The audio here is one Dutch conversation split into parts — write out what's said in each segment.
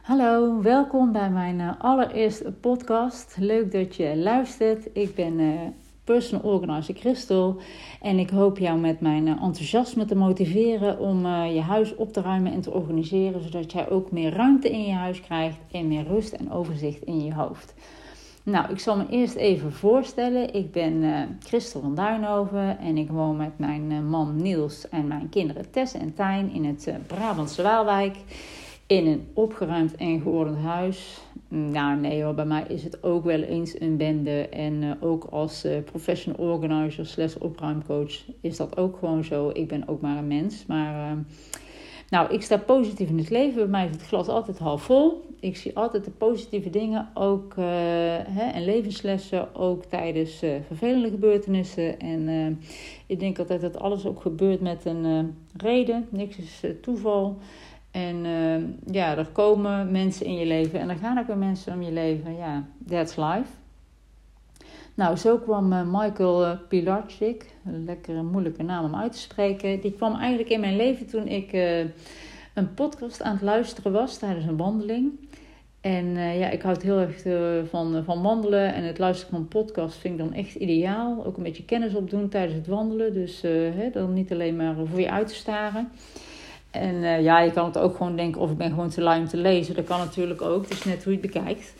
Hallo, welkom bij mijn eh, allereerste podcast. Leuk dat je luistert. Ik ben uh, personal organizer Christel en ik hoop jou met mijn uh, enthousiasme te motiveren om je huis op te ruimen en te organiseren, zodat jij ook meer ruimte in je huis krijgt en meer rust en overzicht in je hoofd. Nou, ik zal me eerst even voorstellen. Ik ben Christel van Duinhoven en ik woon met mijn man Niels en mijn kinderen Tess en Tijn in het Brabantse Waalwijk in een opgeruimd en geordend huis. Nou, nee hoor, bij mij is het ook wel eens een bende. En uh, ook als uh, professional organizer slash opruimcoach is dat ook gewoon zo. Ik ben ook maar een mens. Maar uh, nou, ik sta positief in het leven. Bij mij is het glas altijd half vol. Ik zie altijd de positieve dingen, ook hè, en levenslessen, ook tijdens vervelende gebeurtenissen. En ik denk altijd dat alles ook gebeurt met een reden. Niks is toeval. En uh, ja, er komen mensen in je leven en er gaan ook weer mensen om je leven. Ja, that's life. Nou, zo kwam uh, Michael uh, Pilarczyk, een lekkere moeilijke naam om uit te spreken. Die kwam eigenlijk in mijn leven toen ik uh, een podcast aan het luisteren was tijdens een wandeling. En ja, ik houd heel erg van, van wandelen en het luisteren van podcast vind ik dan echt ideaal. Ook een beetje kennis opdoen tijdens het wandelen. Dus hè, dan niet alleen maar voor je uit te staren. En uh, ja, je kan het ook gewoon denken of ik ben gewoon te lui om te lezen. Dat kan natuurlijk ook. Is net hoe je het bekijkt.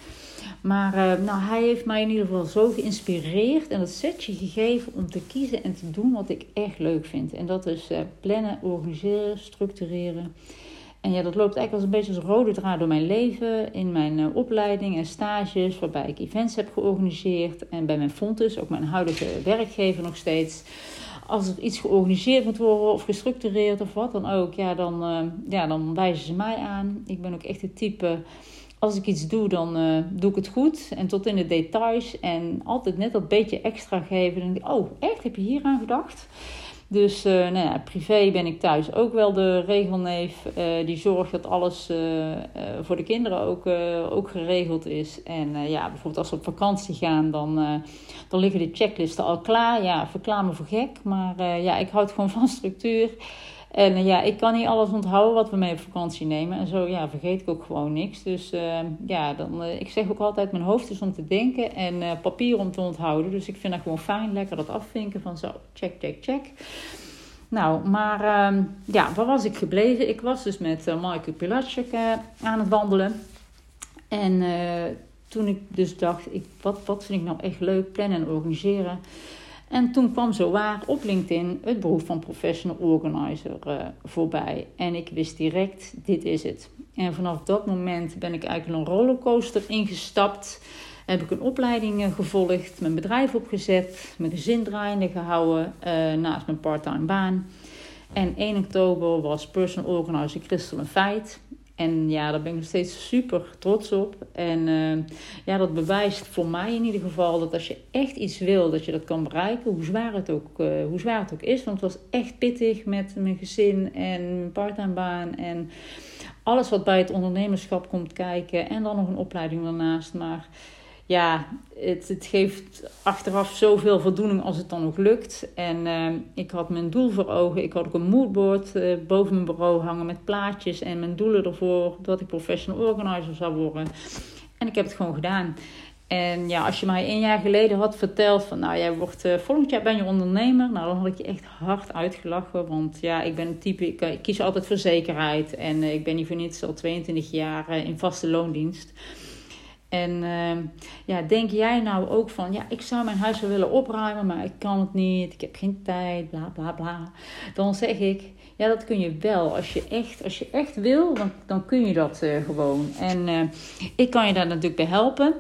Maar uh, nou, hij heeft mij in ieder geval zo geïnspireerd en dat setje gegeven om te kiezen en te doen wat ik echt leuk vind. En dat is uh, plannen, organiseren, structureren. En ja, dat loopt eigenlijk als een beetje als rode draad door mijn leven. In mijn opleiding en stages, waarbij ik events heb georganiseerd. En bij mijn Fontes, ook mijn huidige werkgever nog steeds als er iets georganiseerd moet worden of gestructureerd of wat dan ook, ja, dan, uh, ja, dan wijzen ze mij aan. Ik ben ook echt het type, als ik iets doe, dan uh, doe ik het goed en tot in de details. En altijd net dat beetje extra geven. En oh, echt, heb je hier aan gedacht? Dus uh, nou ja, privé ben ik thuis ook wel de regelneef. Uh, die zorgt dat alles uh, voor de kinderen ook, ook geregeld is. En ja, bijvoorbeeld als we op vakantie gaan, dan, dan liggen de checklisten al klaar. Ja, verklaar me voor gek. Maar ja, ik houd gewoon van structuur. En uh, ja, ik kan niet alles onthouden wat we mee op vakantie nemen. En zo ja, vergeet ik ook gewoon niks. Dus uh, ja, dan, uh, ik zeg ook altijd, mijn hoofd is om te denken en papier om te onthouden. Dus ik vind dat gewoon fijn, lekker dat afvinken van zo, check, check, check. Nou, maar ehm, ja, waar was ik gebleven? Ik was dus met Michael Pilatschek aan het wandelen. En toen ik dus dacht, ik, wat, wat vind ik nou echt leuk, plannen en organiseren... En toen kwam zo waar op LinkedIn het beroep van professional organizer uh, voorbij. En ik wist direct, dit is het. En vanaf dat moment ben ik eigenlijk een rollercoaster ingestapt. Heb ik een opleiding uh, gevolgd, mijn bedrijf opgezet, mijn gezin draaiende gehouden uh, naast mijn parttime baan. En 1 oktober was personal organizer Christel een feit. En ja, daar ben ik nog steeds super trots op. En uh, ja, dat bewijst voor mij in ieder geval dat als je echt iets wil, dat je dat kan bereiken, hoe zwaar het ook, uh, hoe zwaar het ook is. Want het was echt pittig met mijn gezin en mijn parttime baan en alles wat bij het ondernemerschap komt kijken. En dan nog een opleiding daarnaast. Maar ja, het, het geeft achteraf zoveel voldoening als het dan nog lukt. En uh, ik had mijn doel voor ogen. Ik had ook een moodboard uh, boven mijn bureau hangen met plaatjes en mijn doelen ervoor. Dat ik professional organizer zou worden. En ik heb het gewoon gedaan. En ja, als je mij een jaar geleden had verteld van nou, jij wordt uh, volgend jaar ben je ondernemer. Nou, dan had ik je echt hard uitgelachen. Want ja, ik ben een type, ik, ik kies altijd voor zekerheid. En ik ben niet voor niets al 22 jaar in vaste loondienst. En uh, ja, denk jij nou ook van, ja, ik zou mijn huis wel willen opruimen, maar ik kan het niet, ik heb geen tijd, bla bla bla. Dan zeg ik, ja, dat kun je wel. Als je echt, als je echt wil, dan, dan kun je dat uh, gewoon. En uh, ik kan je daar natuurlijk bij helpen.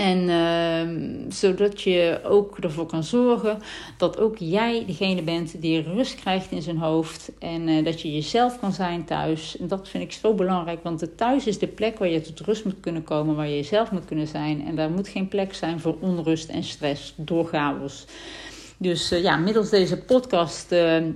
En uh, zodat je ook ervoor kan zorgen dat ook jij degene bent die rust krijgt in zijn hoofd. En uh, dat je jezelf kan zijn thuis. En dat vind ik zo belangrijk, want het thuis is de plek waar je tot rust moet kunnen komen, waar je jezelf moet kunnen zijn. En daar moet geen plek zijn voor onrust en stress door chaos. Dus uh, ja, middels deze podcast ehm,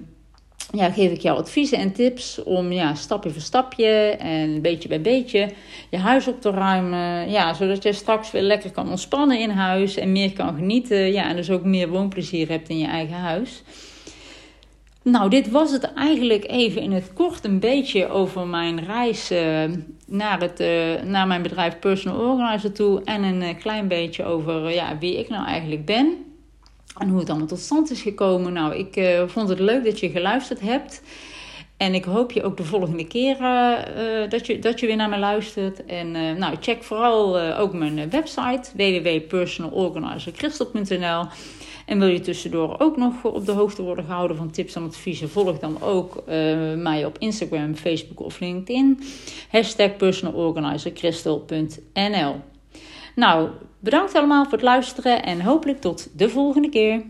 ja, geef ik jou adviezen en tips om ja, stapje voor stapje en beetje bij beetje je huis op te ruimen. Ja, zodat je straks weer lekker kan ontspannen in huis en meer kan genieten. Ja, en dus ook meer woonplezier hebt in je eigen huis. Nou, dit was het eigenlijk even in het kort een beetje over mijn reis uh, naar, het, uh, naar mijn bedrijf Personal Organizer toe. En een klein beetje over ja, wie ik nou eigenlijk ben. En hoe het allemaal tot stand is gekomen. Nou, ik vond het leuk dat je geluisterd hebt. En ik hoop je ook de volgende keer uh, dat, je, dat je weer naar me luistert. En nou, check vooral ook mijn website www.personalorganizerchrystal.nl En wil je tussendoor ook nog op de hoogte worden gehouden van tips en adviezen, volg dan ook mij op Instagram, Facebook of LinkedIn. Hashtag Nou, bedankt allemaal voor het luisteren en hopelijk tot de volgende keer.